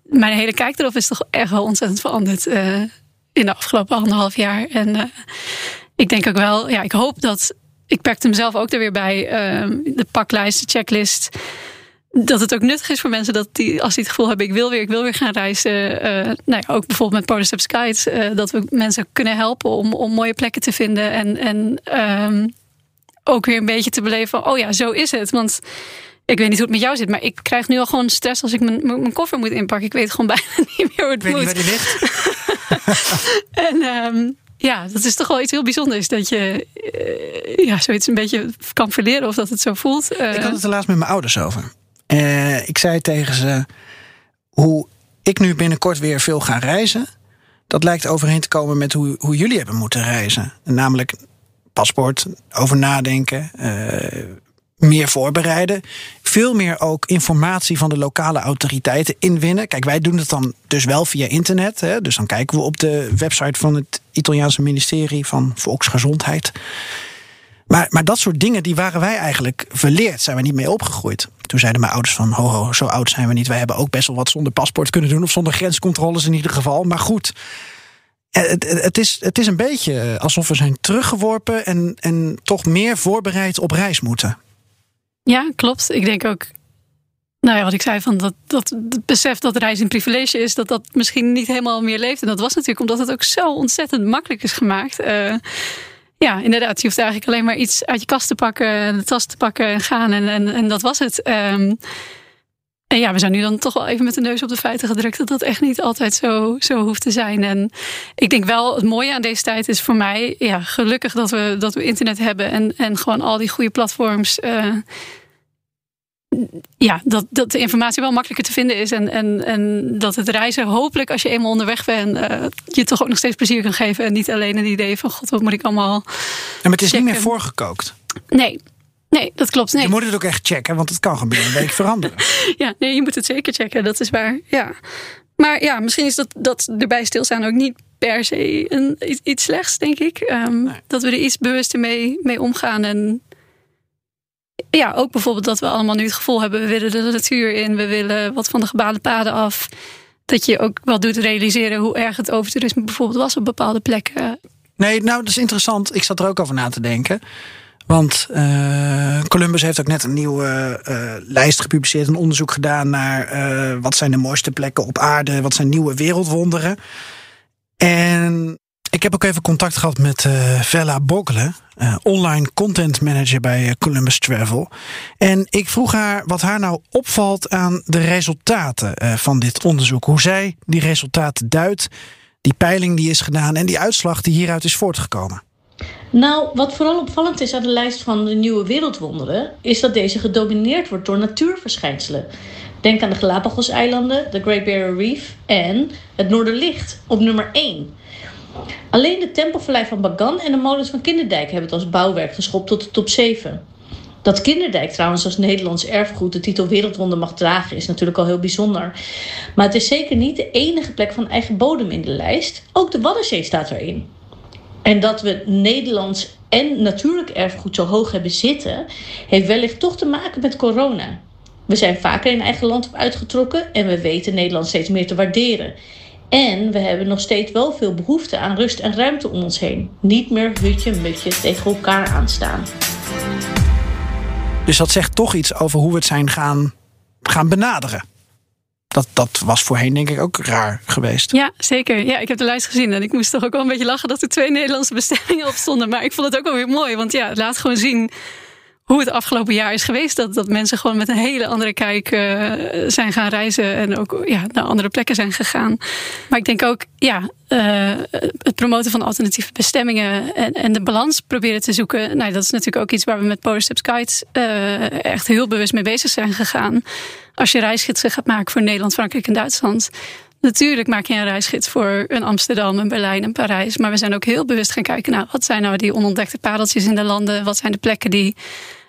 mijn hele kijk erop is toch echt wel ontzettend veranderd in de afgelopen anderhalf jaar. En ik denk ook wel, ja, ik hoop dat. Ik pakte hem zelf ook er weer bij. De paklijst, de checklist. Dat het ook nuttig is voor mensen dat die, als die het gevoel hebben, ik wil weer, ik wil weer gaan reizen. Uh, nou ja, ook bijvoorbeeld met Polarsteps Guides, uh, dat we mensen kunnen helpen om, om mooie plekken te vinden. En, en um, ook weer een beetje te beleven van, oh ja, zo is het. Want ik weet niet hoe het met jou zit, maar ik krijg nu al gewoon stress als ik mijn, mijn koffer moet inpakken. Ik weet gewoon [LAUGHS] bijna niet meer hoe het weet moet. Niet waar die ligt. [LAUGHS] en um, ja, dat is toch wel iets heel bijzonders. Dat je uh, ja, zoiets een beetje kan verleren of dat het zo voelt. Ik had het er laatst met mijn ouders over. Uh, ik zei tegen ze hoe ik nu binnenkort weer veel ga reizen. Dat lijkt overeen te komen met hoe, hoe jullie hebben moeten reizen. Namelijk paspoort, over nadenken, uh, meer voorbereiden. Veel meer ook informatie van de lokale autoriteiten inwinnen. Kijk, wij doen het dan dus wel via internet. Hè? Dus dan kijken we op de website van het Italiaanse ministerie van Volksgezondheid. Maar, maar dat soort dingen, die waren wij eigenlijk verleerd. Zijn we niet mee opgegroeid. Toen zeiden mijn ouders van, ho, zo oud zijn we niet. Wij hebben ook best wel wat zonder paspoort kunnen doen. Of zonder grenscontroles in ieder geval. Maar goed, het, het, is, het is een beetje alsof we zijn teruggeworpen... en, en toch meer voorbereid op reis moeten. Ja, klopt. Ik denk ook, nou ja, wat ik zei van dat, dat besef dat reizen een privilege is, dat dat misschien niet helemaal meer leeft. En dat was natuurlijk omdat het ook zo ontzettend makkelijk is gemaakt. Uh, ja, inderdaad. Je hoeft eigenlijk alleen maar iets uit je kast te pakken, de tas te pakken en gaan. En, en, en dat was het. Um, en ja, we zijn nu dan toch wel even met de neus op de feiten gedrukt dat dat echt niet altijd zo, zo hoeft te zijn. En ik denk wel, het mooie aan deze tijd is voor mij, ja, gelukkig dat we, dat we internet hebben en, en gewoon al die goede platforms. Uh, ja, dat, dat de informatie wel makkelijker te vinden is. En, en, en dat het reizen hopelijk, als je eenmaal onderweg bent, uh, je toch ook nog steeds plezier kan geven. En niet alleen een idee van, god, wat moet ik allemaal. Ja, maar het is checken. niet meer voorgekookt. Nee. Nee, dat klopt. Nee. Je moet het ook echt checken, want het kan gebeuren een week veranderen. [LAUGHS] ja, nee, je moet het zeker checken, dat is waar. Ja. Maar ja, misschien is dat, dat erbij stilstaan ook niet per se een, iets, iets slechts, denk ik. Um, nee. Dat we er iets bewuster mee, mee omgaan. En ja, ook bijvoorbeeld dat we allemaal nu het gevoel hebben... we willen de natuur in, we willen wat van de gebaande paden af. Dat je ook wel doet realiseren hoe erg het overtoerisme bijvoorbeeld was op bepaalde plekken. Nee, nou, dat is interessant. Ik zat er ook over na te denken. Want uh, Columbus heeft ook net een nieuwe uh, lijst gepubliceerd, een onderzoek gedaan naar uh, wat zijn de mooiste plekken op aarde, wat zijn nieuwe wereldwonderen. En Ik heb ook even contact gehad met uh, Vella Bokkelen, uh, online content manager bij Columbus Travel. En ik vroeg haar wat haar nou opvalt aan de resultaten van dit onderzoek. Hoe zij die resultaten duidt, die peiling die is gedaan en die uitslag die hieruit is voortgekomen. Nou, wat vooral opvallend is aan de lijst van de nieuwe wereldwonderen, is dat deze gedomineerd wordt door natuurverschijnselen. Denk aan de Galapagoseilanden, de Great Barrier Reef en het Noorderlicht op nummer 1. Alleen de Tempelvallei van Bagan en de molens van Kinderdijk hebben het als bouwwerk geschopt tot de top 7. Dat Kinderdijk trouwens als Nederlands erfgoed de titel Wereldwonder mag dragen is natuurlijk al heel bijzonder. Maar het is zeker niet de enige plek van eigen bodem in de lijst. Ook de Waddenzee staat erin. En dat we Nederlands en natuurlijk erfgoed zo hoog hebben zitten, heeft wellicht toch te maken met corona. We zijn vaker in eigen land op uitgetrokken en we weten Nederland steeds meer te waarderen. En we hebben nog steeds wel veel behoefte aan rust en ruimte om ons heen. Niet meer hutje mutje tegen elkaar aanstaan. Dus dat zegt toch iets over hoe we het zijn gaan, gaan benaderen. Dat, dat was voorheen denk ik ook raar geweest. Ja, zeker. Ja, ik heb de lijst gezien en ik moest toch ook wel een beetje lachen dat er twee Nederlandse bestemmingen op stonden. Maar ik vond het ook wel weer mooi, want ja, het laat gewoon zien hoe het afgelopen jaar is geweest. Dat, dat mensen gewoon met een hele andere kijk uh, zijn gaan reizen en ook ja, naar andere plekken zijn gegaan. Maar ik denk ook, ja, uh, het promoten van alternatieve bestemmingen en, en de balans proberen te zoeken. Nou, dat is natuurlijk ook iets waar we met Polar Steps Guides uh, echt heel bewust mee bezig zijn gegaan. Als je reisgidsen gaat maken voor Nederland, Frankrijk en Duitsland. Natuurlijk maak je een reisgids voor een Amsterdam, een Berlijn en Parijs. Maar we zijn ook heel bewust gaan kijken naar wat zijn nou die onontdekte pareltjes in de landen? Wat zijn de plekken die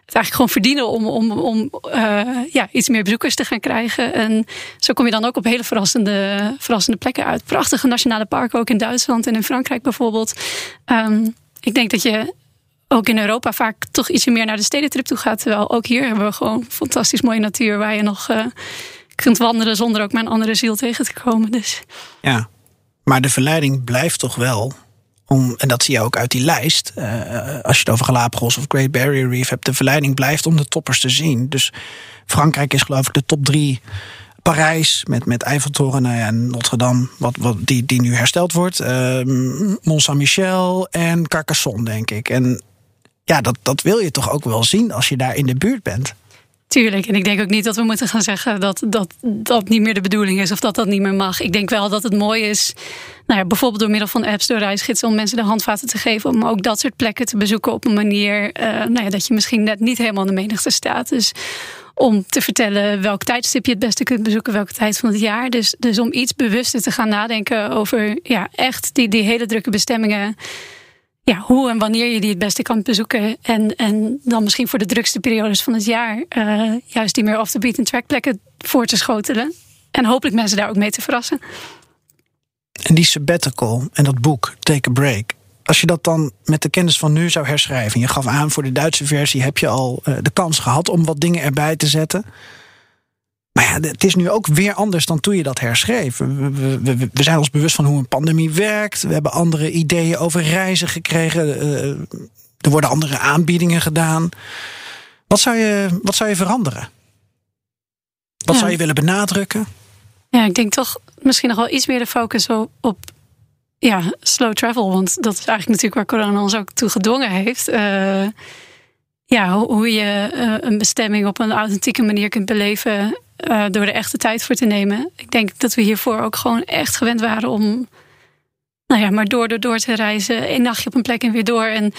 het eigenlijk gewoon verdienen om, om, om uh, ja, iets meer bezoekers te gaan krijgen. En zo kom je dan ook op hele verrassende, verrassende plekken uit. Prachtige nationale parken ook in Duitsland en in Frankrijk bijvoorbeeld. Um, ik denk dat je ook in Europa vaak toch ietsje meer naar de stedentrip toe gaat. Terwijl ook hier hebben we gewoon fantastisch mooie natuur waar je nog uh, kunt wandelen zonder ook een andere ziel tegen te komen. Dus. Ja, maar de verleiding blijft toch wel om, en dat zie je ook uit die lijst. Uh, als je het over Galapagos of Great Barrier Reef hebt, de verleiding blijft om de toppers te zien. Dus Frankrijk is geloof ik de top drie. Parijs met, met Eiffeltoren nou en Notre Dame, wat, wat, die, die nu hersteld wordt. Uh, Mont Saint-Michel en Carcassonne, denk ik. En ja, dat, dat wil je toch ook wel zien als je daar in de buurt bent. Tuurlijk. En ik denk ook niet dat we moeten gaan zeggen dat dat, dat niet meer de bedoeling is of dat dat niet meer mag. Ik denk wel dat het mooi is, nou ja, bijvoorbeeld door middel van apps, door reisgidsen, om mensen de handvaten te geven om ook dat soort plekken te bezoeken op een manier uh, nou ja, dat je misschien net niet helemaal in de menigte staat. Dus om te vertellen welk tijdstip je het beste kunt bezoeken, welke tijd van het jaar. Dus, dus om iets bewuster te gaan nadenken over ja, echt die, die hele drukke bestemmingen ja, hoe en wanneer je die het beste kan bezoeken. En, en dan misschien voor de drukste periodes van het jaar uh, juist die meer off the beaten track plekken voor te schotelen. En hopelijk mensen daar ook mee te verrassen. En die sabbatical en dat boek, Take a Break. Als je dat dan met de kennis van nu zou herschrijven. Je gaf aan voor de Duitse versie heb je al uh, de kans gehad om wat dingen erbij te zetten. Maar ja, het is nu ook weer anders dan toen je dat herschreef. We, we, we, zijn ons bewust van hoe een pandemie werkt. We hebben andere ideeën over reizen gekregen. Uh, er worden andere aanbiedingen gedaan. Wat zou je, wat zou je veranderen? Wat ja. zou je willen benadrukken? Ja, ik denk toch misschien nog wel iets meer de focus op ja, slow travel. Want dat is eigenlijk natuurlijk waar corona ons ook toe gedwongen heeft. Uh, ja, hoe je uh, een bestemming op een authentieke manier kunt beleven uh, door er echte tijd voor te nemen. Ik denk dat we hiervoor ook gewoon echt gewend waren om, nou ja, maar door, door, door te reizen. Een nachtje op een plek en weer door. En,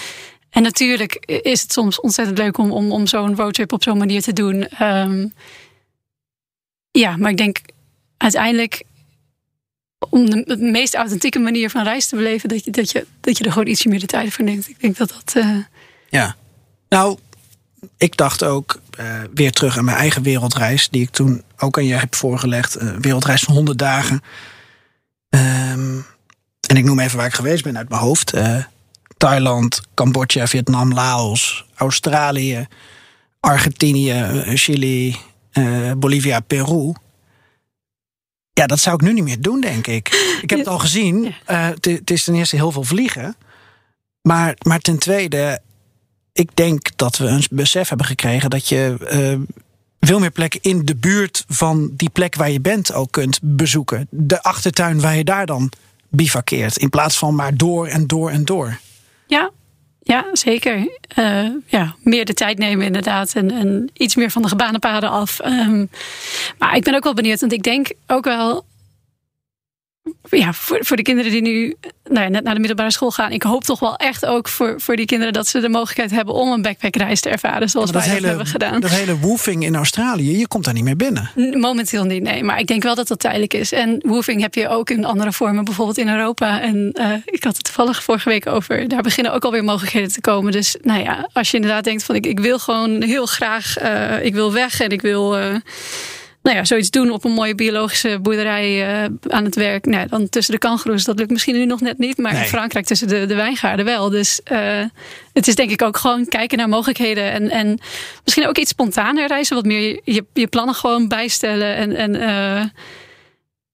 en natuurlijk is het soms ontzettend leuk om, om, om zo'n roadtrip op zo'n manier te doen. Um, ja, maar ik denk uiteindelijk om de, meest authentieke manier van reis te beleven, dat je, dat je, dat je er gewoon ietsje meer de tijd voor neemt. Ik denk dat dat. Uh... Ja, nou, ik dacht ook uh, weer terug aan mijn eigen wereldreis, die ik toen ook aan je heb voorgelegd. Uh, wereldreis van 100 dagen. Um, en ik noem even waar ik geweest ben uit mijn hoofd: uh, Thailand, Cambodja, Vietnam, Laos, Australië, Argentinië, Chili, Bolivia, Peru. Ja, dat zou ik nu niet meer doen, denk ik. Ik heb het al gezien. Het is ten eerste heel veel vliegen. Maar, maar ten tweede, ik denk dat we een besef hebben gekregen dat je uh, veel meer plekken in de buurt van die plek waar je bent ook kunt bezoeken. De achtertuin waar je daar dan bivakkeert. In plaats van maar door en door en door. Ja, ja, zeker. Uh, ja, meer de tijd nemen inderdaad. En, en iets meer van de gebaande paden af. Um, maar ik ben ook wel benieuwd. Want ik denk ook wel ja, voor, voor de kinderen die nu nou ja, net naar de middelbare school gaan. Ik hoop toch wel echt ook voor, voor die kinderen dat ze de mogelijkheid hebben om een backpackreis te ervaren. Zoals wij dat hebben gedaan. Dat hele woofing in Australië, je komt daar niet meer binnen. Momenteel niet, nee. Maar ik denk wel dat dat tijdelijk is. En woofing heb je ook in andere vormen, bijvoorbeeld in Europa. En uh, ik had het toevallig vorige week over. Daar beginnen ook alweer mogelijkheden te komen. Dus nou ja, als je inderdaad denkt van ik, ik wil gewoon heel graag, uh, ik wil weg en ik wil. Uh, nou ja, zoiets doen op een mooie biologische boerderij uh, aan het werk. Nou, dan tussen de kangoeroes, dat lukt misschien nu nog net niet. Maar in Frankrijk tussen de, de wijngaarden wel. Dus uh, het is denk ik ook gewoon kijken naar mogelijkheden. En, en misschien ook iets spontaner reizen. Wat meer je, je plannen gewoon bijstellen. En, en uh,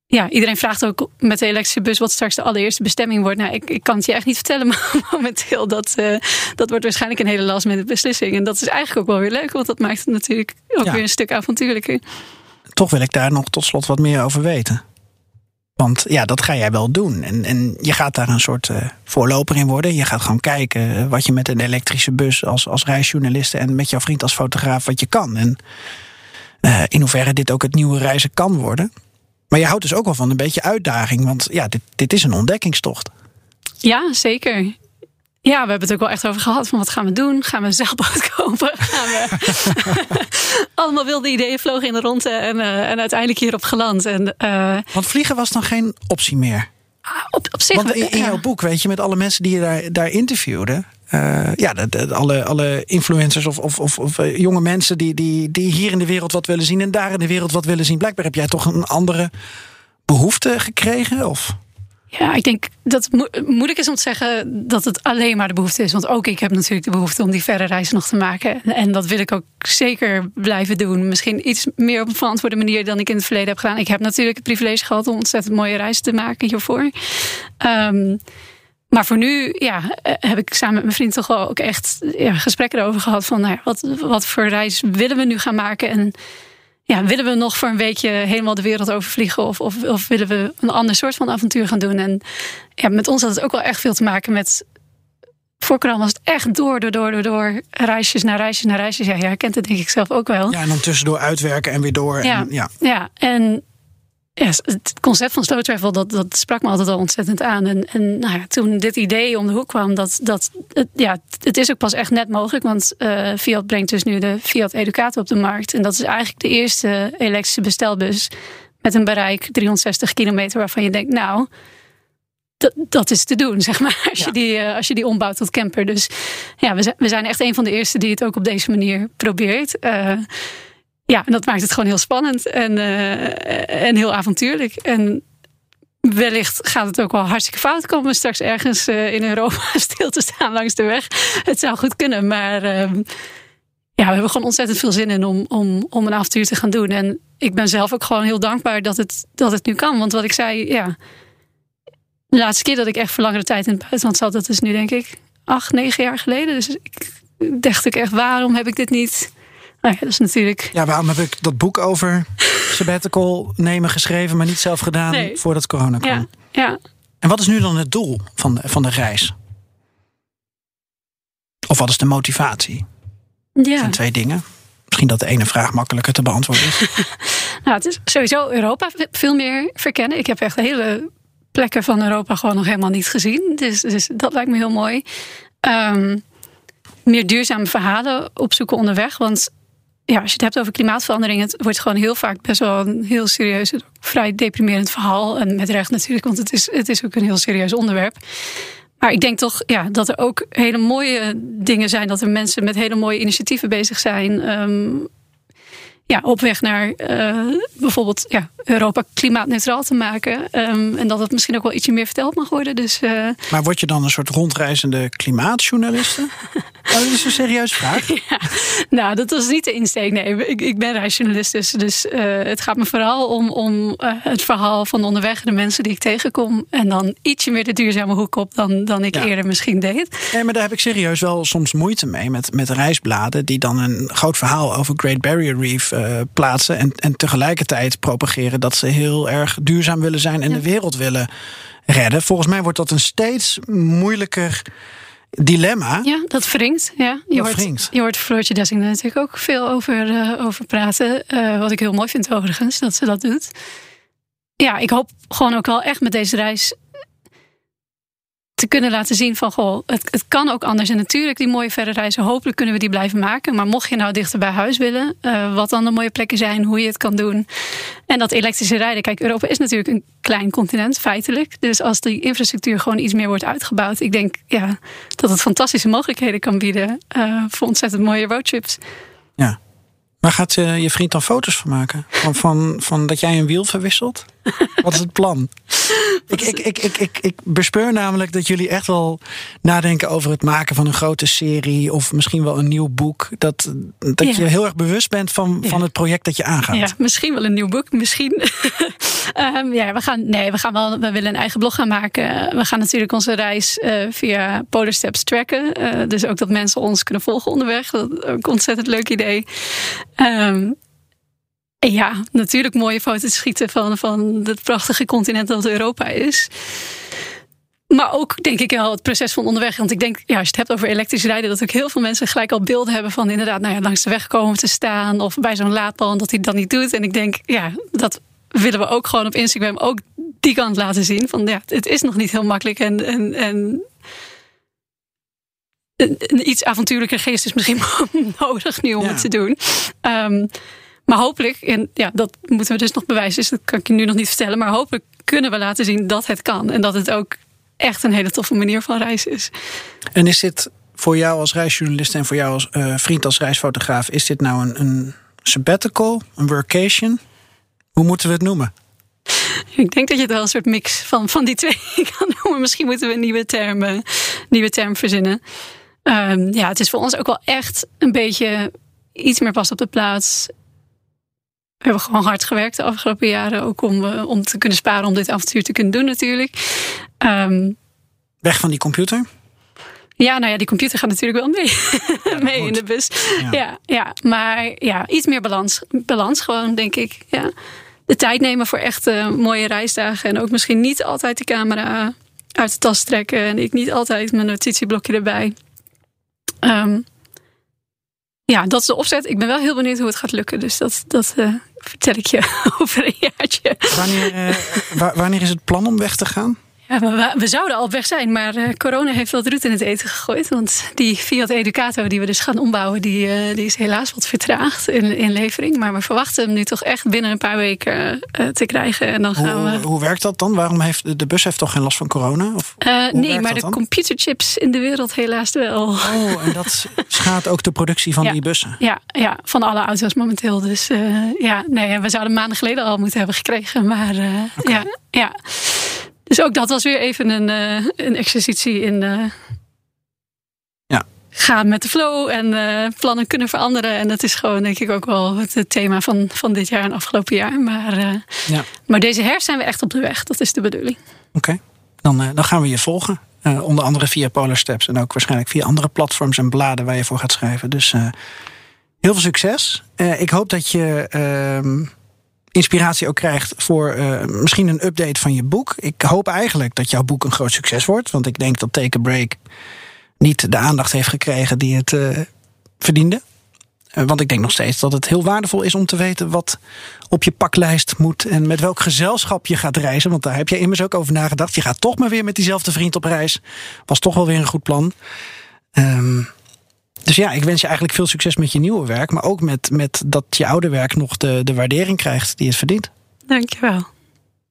ja, iedereen vraagt ook met de elektrische bus wat straks de allereerste bestemming wordt. Nou, ik, ik kan het je echt niet vertellen [LAUGHS] maar momenteel. Dat, uh, dat wordt waarschijnlijk een hele last met de beslissing. En dat is eigenlijk ook wel weer leuk, want dat maakt het natuurlijk ook ja. weer een stuk avontuurlijker toch wil ik daar nog tot slot wat meer over weten. Want ja, dat ga jij wel doen. En, en je gaat daar een soort uh, voorloper in worden. Je gaat gewoon kijken wat je met een elektrische bus als, als reisjournalist en met jouw vriend als fotograaf wat je kan. En uh, in hoeverre dit ook het nieuwe reizen kan worden. Maar je houdt dus ook wel van een beetje uitdaging. Want ja, dit, dit is een ontdekkingstocht. Ja, zeker. Ja, we hebben het ook wel echt over gehad. Van wat gaan we doen? Gaan we een zeilboot [LAUGHS] kopen? Gaan we... [LAUGHS] Allemaal wilde ideeën vlogen in de ronde en, uh, en uiteindelijk hierop geland. En, uh... Want vliegen was dan geen optie meer? Ah, op, op zich, Want in, in jouw boek, weet je, met alle mensen die je daar, daar interviewde. Uh, ja, de, de, alle, alle influencers of, of, of, of jonge mensen die, die, die hier in de wereld wat willen zien en daar in de wereld wat willen zien. Blijkbaar heb jij toch een andere behoefte gekregen? Of? Ja, ik denk dat het moeilijk is om te zeggen dat het alleen maar de behoefte is. Want ook ik heb natuurlijk de behoefte om die verre reizen nog te maken. En dat wil ik ook zeker blijven doen. Misschien iets meer op een verantwoorde manier dan ik in het verleden heb gedaan. Ik heb natuurlijk het privilege gehad om ontzettend mooie reizen te maken hiervoor. Um, maar voor nu ja, heb ik samen met mijn vriend toch wel ook echt ja, gesprekken erover gehad. Van nou wat, wat voor reis willen we nu gaan maken? En ja, willen we nog voor een weekje helemaal de wereld overvliegen? Of, of, of willen we een ander soort van avontuur gaan doen? En ja, met ons had het ook wel echt veel te maken met. Voor corona was het echt door, door, door, door, door. Reisjes naar reisjes naar reisjes. Ja, je herkent het denk ik zelf ook wel. Ja, en dan tussendoor uitwerken en weer door. Ja, en, ja. ja, en ja, het concept van slow travel, dat, dat sprak me altijd al ontzettend aan. En, en nou ja, toen dit idee om de hoek kwam, dat, dat het, ja, het is ook pas echt net mogelijk. Want uh, Fiat brengt dus nu de Fiat Educator op de markt. En dat is eigenlijk de eerste elektrische bestelbus met een bereik 360 kilometer, waarvan je denkt, nou, dat, dat is te doen, zeg maar, [LAUGHS] als, ja. je die, uh, als je die ombouwt tot camper. Dus ja, we zijn, we zijn echt een van de eerste die het ook op deze manier probeert. Uh, ja, en dat maakt het gewoon heel spannend en, uh, en heel avontuurlijk. En wellicht gaat het ook wel hartstikke fout komen straks ergens uh, in Europa [LAUGHS] stil te staan langs de weg. Het zou goed kunnen, maar uh, ja, we hebben gewoon ontzettend veel zin in om, om, om een avontuur te gaan doen. En ik ben zelf ook gewoon heel dankbaar dat het, dat het nu kan. Want wat ik zei, ja, de laatste keer dat ik echt voor langere tijd in het buitenland zat, dat is nu denk ik acht, negen jaar geleden. Dus ik dacht ik echt, waarom heb ik dit niet nou ja, dat is natuurlijk. Ja, waarom heb ik dat boek over sabbatical nemen geschreven, maar niet zelf gedaan nee. voordat corona kwam? Ja, ja. En wat is nu dan het doel van de, van de reis? Of wat is de motivatie? Ja. Dat zijn twee dingen. Misschien dat de ene vraag makkelijker te beantwoorden is. [LAUGHS] nou, het is sowieso Europa veel meer verkennen. Ik heb echt hele plekken van Europa gewoon nog helemaal niet gezien. Dus, dus dat lijkt me heel mooi. Um, meer duurzame verhalen opzoeken onderweg. Want ja, als je het hebt over klimaatverandering, het wordt gewoon heel vaak best wel een heel serieus, vrij deprimerend verhaal. En met recht natuurlijk, want het is, het is ook een heel serieus onderwerp. Maar ik denk toch ja, dat er ook hele mooie dingen zijn. Dat er mensen met hele mooie initiatieven bezig zijn. Um, ja, op weg naar uh, bijvoorbeeld ja, Europa klimaatneutraal te maken. Um, en dat het misschien ook wel ietsje meer verteld mag worden. Dus, uh... Maar word je dan een soort rondreizende klimaatjournaliste? [LAUGHS] dat is een serieuze vraag. [LAUGHS] Ja, nou, dat was niet de insteek. Nee, ik, ik ben reisjournalist, dus, dus uh, het gaat me vooral om, om het verhaal van onderweg, de mensen die ik tegenkom. En dan ietsje meer de duurzame hoek op dan, dan ik ja. eerder misschien deed. Nee, maar daar heb ik serieus wel soms moeite mee met, met reisbladen die dan een groot verhaal over Great Barrier Reef uh, plaatsen. En, en tegelijkertijd propageren dat ze heel erg duurzaam willen zijn en ja. de wereld willen redden. Volgens mij wordt dat een steeds moeilijker dilemma. Ja, dat wringt. Ja. Je, dat hoort, wringt. je hoort Floortje Dessing natuurlijk ook veel over, uh, over praten. Uh, wat ik heel mooi vind overigens, dat ze dat doet. Ja, ik hoop gewoon ook wel echt met deze reis te kunnen laten zien van goh, het, het kan ook anders. En natuurlijk, die mooie verre reizen, hopelijk kunnen we die blijven maken. Maar mocht je nou dichter bij huis willen, uh, wat dan de mooie plekken zijn, hoe je het kan doen. En dat elektrische rijden. Kijk, Europa is natuurlijk een klein continent, feitelijk. Dus als die infrastructuur gewoon iets meer wordt uitgebouwd, ik denk ja, dat het fantastische mogelijkheden kan bieden uh, voor ontzettend mooie roadtrips. Ja. Waar gaat uh, je vriend dan foto's van maken? Van, van, van dat jij een wiel verwisselt? [LAUGHS] Wat is het plan? Ik, ik, ik, ik, ik, bespeur namelijk dat jullie echt wel nadenken over het maken van een grote serie of misschien wel een nieuw boek. Dat, dat je heel erg bewust bent van, van het project dat je aangaat. Ja, misschien wel een nieuw boek, misschien. um, [LAUGHS] ja, we gaan, nee, we gaan wel, we willen een eigen blog gaan maken. We gaan natuurlijk onze reis uh, via Polar Steps tracken. Uh, dus ook dat mensen ons kunnen volgen onderweg. Dat is ook een ontzettend leuk idee. Ja, natuurlijk mooie foto's schieten van, van het prachtige continent dat Europa is. Maar ook denk ik wel het proces van onderweg. Want ik denk, ja, als je het hebt over elektrisch rijden, dat ook heel veel mensen gelijk al beelden hebben van inderdaad, nou ja, langs de weg komen te staan. Of bij zo'n laadpaal dat hij dat niet doet. En ik denk, ja, dat willen we ook gewoon op Instagram ook die kant laten zien. Van ja, het is nog niet heel makkelijk. En, en, en een iets avontuurlijke geest is misschien [LAUGHS] nodig nu om ja. het te doen. Um, maar hopelijk, en ja, dat moeten we dus nog bewijzen, dus dat kan ik je nu nog niet vertellen. Maar hopelijk kunnen we laten zien dat het kan. En dat het ook echt een hele toffe manier van reizen is. En is dit voor jou als reisjournalist en voor jou als uh, vriend als reisfotograaf, is dit nou een, een sabbatical, een workation? Hoe moeten we het noemen? Ik denk dat je het wel een soort mix van, van die twee [LAUGHS] kan noemen. Misschien moeten we een nieuwe term, uh, nieuwe term verzinnen. Um, ja, het is voor ons ook wel echt een beetje iets meer pas op de plaats. We hebben gewoon hard gewerkt de afgelopen jaren. Ook om, uh, om te kunnen sparen om dit avontuur te kunnen doen natuurlijk. Um, Weg van die computer? Ja, nou ja, die computer gaat natuurlijk wel mee, ja, mee in de bus. Ja. ja. Ja, maar ja, iets meer balans. Balans gewoon, denk ik. Ja. De tijd nemen voor echt uh, mooie reisdagen. En ook misschien niet altijd de camera uit de tas trekken. En ik niet altijd mijn notitieblokje erbij. Um, ja, dat is de opzet. Ik ben wel heel benieuwd hoe het gaat lukken. Dus dat, dat uh, vertel ik je [LAUGHS] over een jaartje. Wanneer, uh, wanneer is het plan om weg te gaan? Ja, we, we, zouden al op weg zijn, maar uh, corona heeft wat roet in het eten gegooid. Want die Fiat Educato die we dus gaan ombouwen, die, uh, die is helaas wat vertraagd in, in levering. Maar we verwachten hem nu toch echt binnen een paar weken uh, te krijgen. En dan gaan hoe, we... hoe werkt dat dan? Waarom heeft de bus heeft toch geen last van corona? Of, nee, maar de dan? computerchips in de wereld helaas wel. Oh, en dat [LAUGHS] schaadt ook de productie van ja, die bussen? Ja, ja, van alle auto's momenteel. Dus ja, nee, we zouden maanden geleden al moeten hebben gekregen. Maar okay. ja, ja. Dus ook dat was weer even een, uh, een exercitie in uh, ja. gaan met de flow en uh, plannen kunnen veranderen. En dat is gewoon denk ik ook wel het, het thema van, van dit jaar en afgelopen jaar. Maar, ja. maar deze herfst zijn we echt op de weg. Dat is de bedoeling. Oké, okay. dan, dan gaan we je volgen. onder andere via Polar Steps en ook waarschijnlijk via andere platforms en bladen waar je voor gaat schrijven. Dus heel veel succes. ik hoop dat je ehm, inspiratie ook krijgt voor uh, misschien een update van je boek. Ik hoop eigenlijk dat jouw boek een groot succes wordt. Want ik denk dat Take a Break niet de aandacht heeft gekregen die het uh, verdiende. Uh, want ik denk nog steeds dat het heel waardevol is om te weten wat op je paklijst moet en met welk gezelschap je gaat reizen. Want daar heb je immers ook over nagedacht. Je gaat toch maar weer met diezelfde vriend op reis. Was toch wel weer een goed plan. Um, dus ja, ik wens je eigenlijk veel succes met je nieuwe werk. Maar ook met, met dat je oude werk nog de, de waardering krijgt die het verdient. Dankjewel.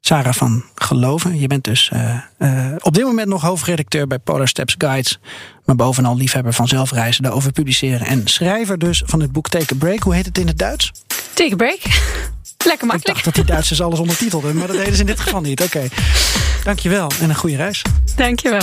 Sarah van Geloven. Je bent dus uh, uh, op dit moment nog hoofdredacteur bij Polar Steps Guides. Maar bovenal liefhebber van zelfreizen, daarover publiceren. En schrijver dus van het boek Take a Break. Hoe heet het in het Duits? Take a Break. [LAUGHS] Lekker makkelijk. Ik dacht dat die Duitsers alles ondertitelden. Maar dat deden ze in dit geval niet. Oké. Okay. [LAUGHS] Dankjewel en een goede reis. Dankjewel.